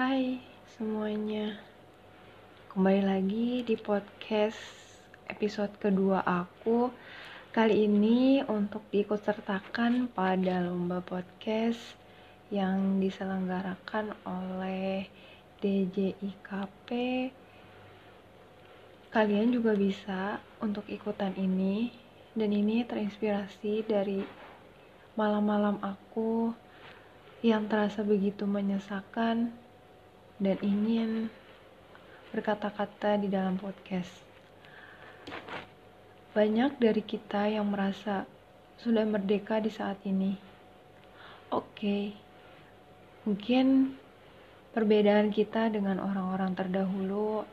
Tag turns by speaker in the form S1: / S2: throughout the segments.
S1: Hai semuanya. Kembali lagi di podcast episode kedua aku. Kali ini untuk diikut sertakan pada lomba podcast Yang diselenggarakan oleh DJIKP Kalian juga bisa untuk ikutan ini. Dan ini terinspirasi dari malam-malam aku yang terasa begitu menyesakan dan ingin berkata-kata di dalam podcast. Banyak dari kita yang merasa sudah merdeka di saat ini. Oke, mungkin perbedaan kita dengan orang-orang terdahulu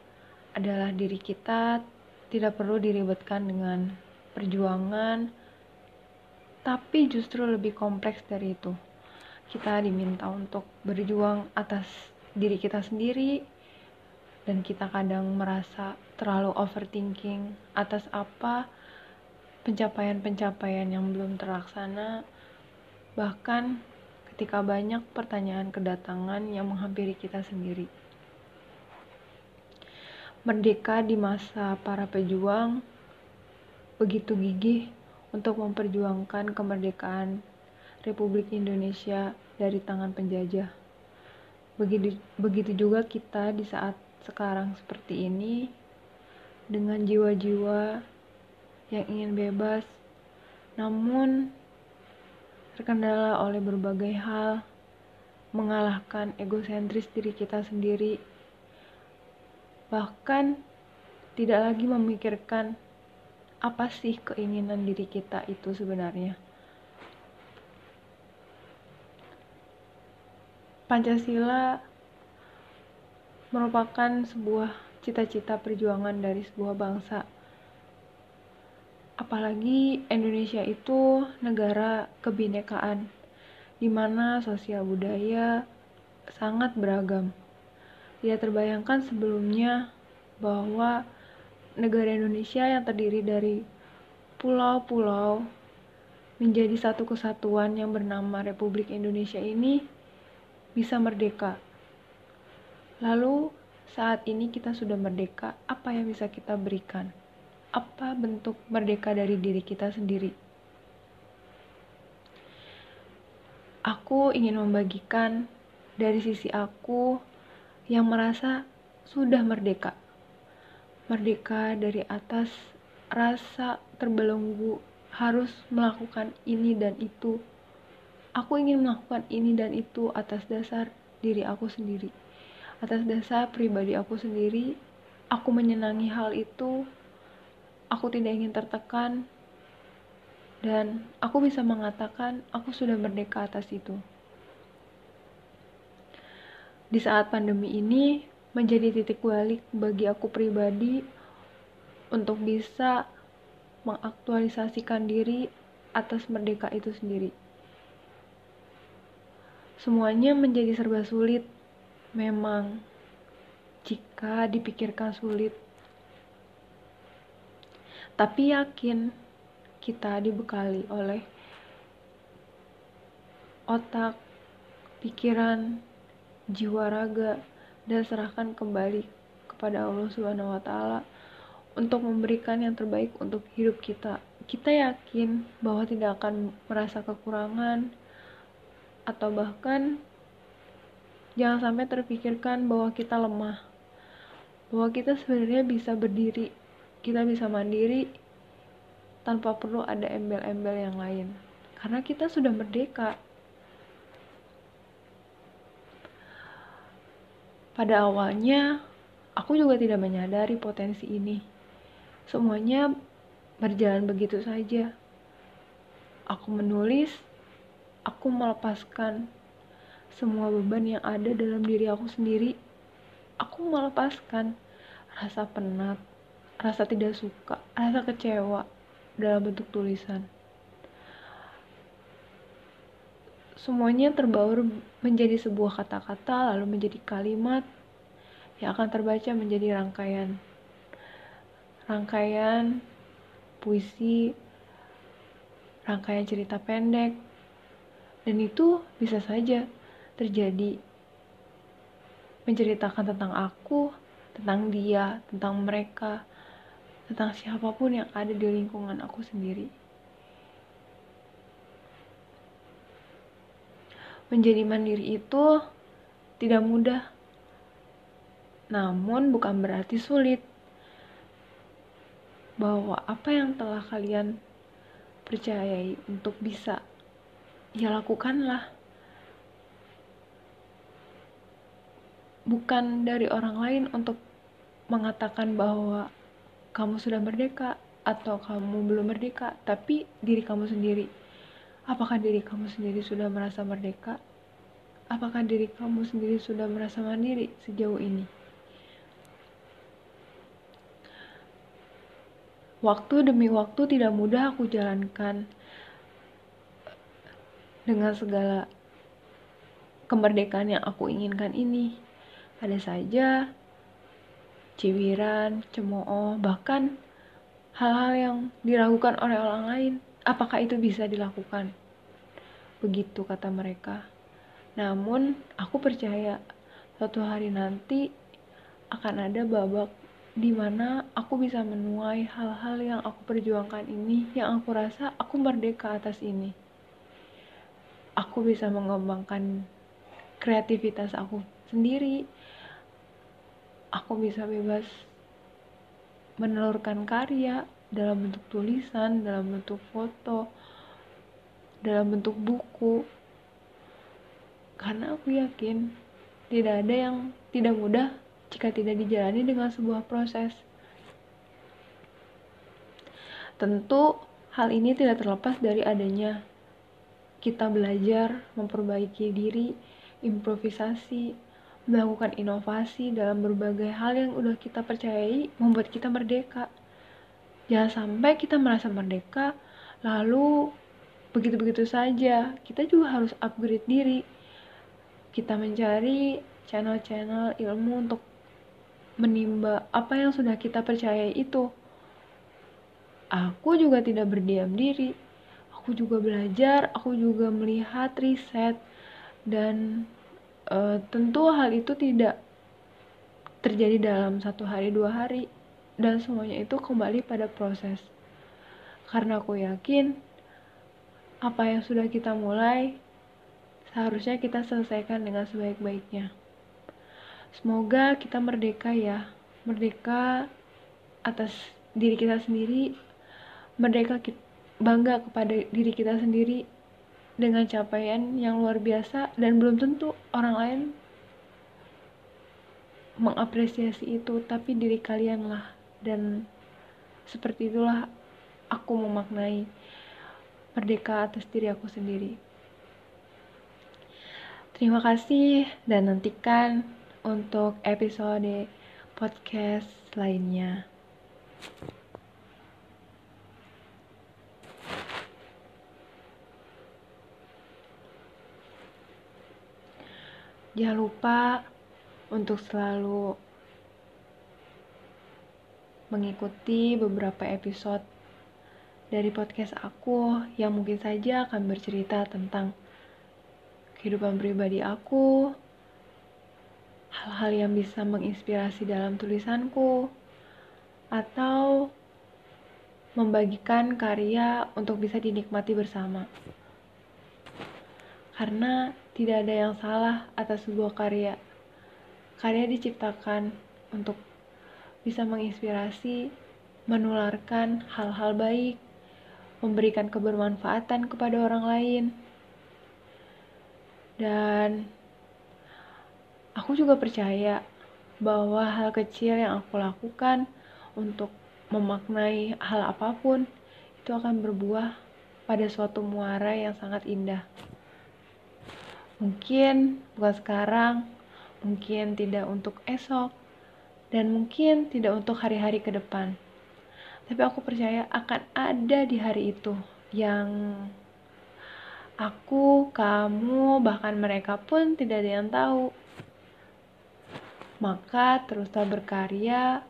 S1: adalah diri kita tidak perlu diribetkan dengan perjuangan, tapi justru lebih kompleks dari itu kita diminta untuk berjuang atas diri kita sendiri. Dan kita kadang merasa terlalu overthinking atas apa pencapaian-pencapaian yang belum terlaksana. Bahkan ketika banyak pertanyaan kedatangan yang menghampiri kita sendiri. Merdeka di masa para pejuang begitu gigih untuk memperjuangkan kemerdekaan Republik Indonesia dari tangan penjajah. Begitu, begitu juga kita di saat sekarang seperti ini, dengan jiwa-jiwa yang ingin bebas, namun terkendala oleh berbagai hal, mengalahkan egosentris diri kita sendiri, bahkan tidak lagi memikirkan apa sih keinginan diri kita itu sebenarnya. Pancasila merupakan sebuah cita-cita perjuangan dari sebuah bangsa. Apalagi Indonesia itu negara kebinekaan, di mana sosial budaya sangat beragam. Tidak terbayangkan sebelumnya bahwa negara Indonesia yang terdiri dari pulau-pulau menjadi satu kesatuan yang bernama Republik Indonesia ini bisa merdeka. Lalu, saat ini kita sudah merdeka, apa yang bisa kita berikan? Apa bentuk merdeka dari diri kita sendiri? Aku ingin membagikan dari sisi aku yang merasa sudah merdeka. Merdeka dari atas rasa terbelenggu harus melakukan ini dan itu Aku ingin melakukan ini dan itu atas dasar diri aku sendiri. Atas dasar pribadi aku sendiri, aku menyenangi hal itu. Aku tidak ingin tertekan dan aku bisa mengatakan aku sudah merdeka atas itu. Di saat pandemi ini menjadi titik balik bagi aku pribadi untuk bisa mengaktualisasikan diri atas merdeka itu sendiri. Semuanya menjadi serba sulit. Memang, jika dipikirkan sulit, tapi yakin kita dibekali oleh otak, pikiran, jiwa raga, dan serahkan kembali kepada Allah Subhanahu wa Ta'ala untuk memberikan yang terbaik untuk hidup kita. Kita yakin bahwa tidak akan merasa kekurangan, atau bahkan jangan sampai terpikirkan bahwa kita lemah. Bahwa kita sebenarnya bisa berdiri kita bisa mandiri tanpa perlu ada embel-embel yang lain. Karena kita sudah merdeka. Pada awalnya aku juga tidak menyadari potensi ini. Semuanya berjalan begitu saja. Aku menulis aku melepaskan semua beban yang ada dalam diri aku sendiri. Aku melepaskan rasa penat, rasa tidak suka, rasa kecewa dalam bentuk tulisan. Semuanya terbaur menjadi sebuah kata-kata, lalu menjadi kalimat yang akan terbaca menjadi rangkaian. Rangkaian puisi, rangkaian cerita pendek, dan itu bisa saja terjadi menceritakan tentang aku, tentang dia, tentang mereka, tentang siapa pun yang ada di lingkungan aku sendiri. Menjadi mandiri itu tidak mudah, namun bukan berarti sulit. Bahwa apa yang telah kalian percayai untuk bisa, ya lakukanlah. bukan dari orang lain untuk mengatakan bahwa kamu sudah merdeka atau kamu belum merdeka, tapi diri kamu sendiri. Apakah diri kamu sendiri sudah merasa merdeka? Apakah diri kamu sendiri sudah merasa mandiri sejauh ini? Waktu demi waktu tidak mudah aku jalankan dengan segala kemerdekaan yang aku inginkan ini ada saja ciwiran, cemooh, bahkan hal-hal yang diragukan oleh orang lain. Apakah itu bisa dilakukan? Begitu kata mereka. Namun, aku percaya suatu hari nanti akan ada babak di mana aku bisa menuai hal-hal yang aku perjuangkan ini, yang aku rasa aku merdeka atas ini. Aku bisa mengembangkan kreativitas aku sendiri, aku bisa bebas menelurkan karya dalam bentuk tulisan, dalam bentuk foto, dalam bentuk buku. Karena aku yakin tidak ada yang tidak mudah jika tidak dijalani dengan sebuah proses. Tentu hal ini tidak terlepas dari adanya kita belajar memperbaiki diri, improvisasi, melakukan inovasi dalam berbagai hal yang udah kita percayai membuat kita merdeka. Jangan sampai kita merasa merdeka, lalu begitu-begitu saja. Kita juga harus upgrade diri. Kita mencari channel-channel ilmu untuk menimba apa yang sudah kita percayai itu. Aku juga tidak berdiam diri. Aku juga belajar, aku juga melihat riset dan uh, tentu hal itu tidak terjadi dalam satu hari dua hari dan semuanya itu kembali pada proses. Karena aku yakin apa yang sudah kita mulai seharusnya kita selesaikan dengan sebaik-baiknya. Semoga kita merdeka ya merdeka atas diri kita sendiri merdeka bangga kepada diri kita sendiri dengan capaian yang luar biasa dan belum tentu orang lain mengapresiasi itu tapi diri kalian lah. Dan seperti itulah aku memaknai merdeka atas diri aku sendiri. Terima kasih dan nantikan untuk episode podcast lainnya Jangan lupa untuk selalu mengikuti beberapa episode dari podcast aku yang mungkin saja akan bercerita tentang kehidupan pribadi aku, hal-hal yang bisa menginspirasi dalam tulisanku, atau membagikan karya untuk bisa dinikmati bersama. Karena tidak ada yang salah atas sebuah karya. Karya diciptakan untuk bisa menginspirasi, menularkan hal-hal baik, memberikan kebermanfaatan kepada orang lain. Dan aku juga percaya bahwa hal kecil yang aku lakukan untuk memaknai hal apa pun itu akan berbuah pada suatu muara yang sangat indah. Mungkin bukan sekarang, mungkin tidak untuk esok, dan mungkin tidak untuk hari-hari ke depan. Tapi aku percaya akan ada di hari itu yang aku, kamu, bahkan mereka pun tidak ada yang tahu. Maka teruslah berkarya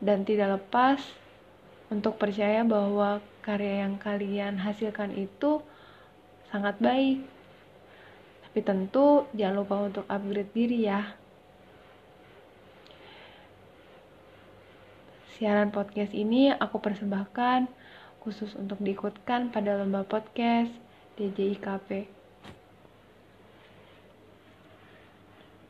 S1: dan tidak lepas untuk percaya bahwa karya yang kalian hasilkan itu sangat baik tapi tentu jangan lupa untuk upgrade diri ya siaran podcast ini aku persembahkan khusus untuk diikutkan pada lomba podcast DJI Cafe.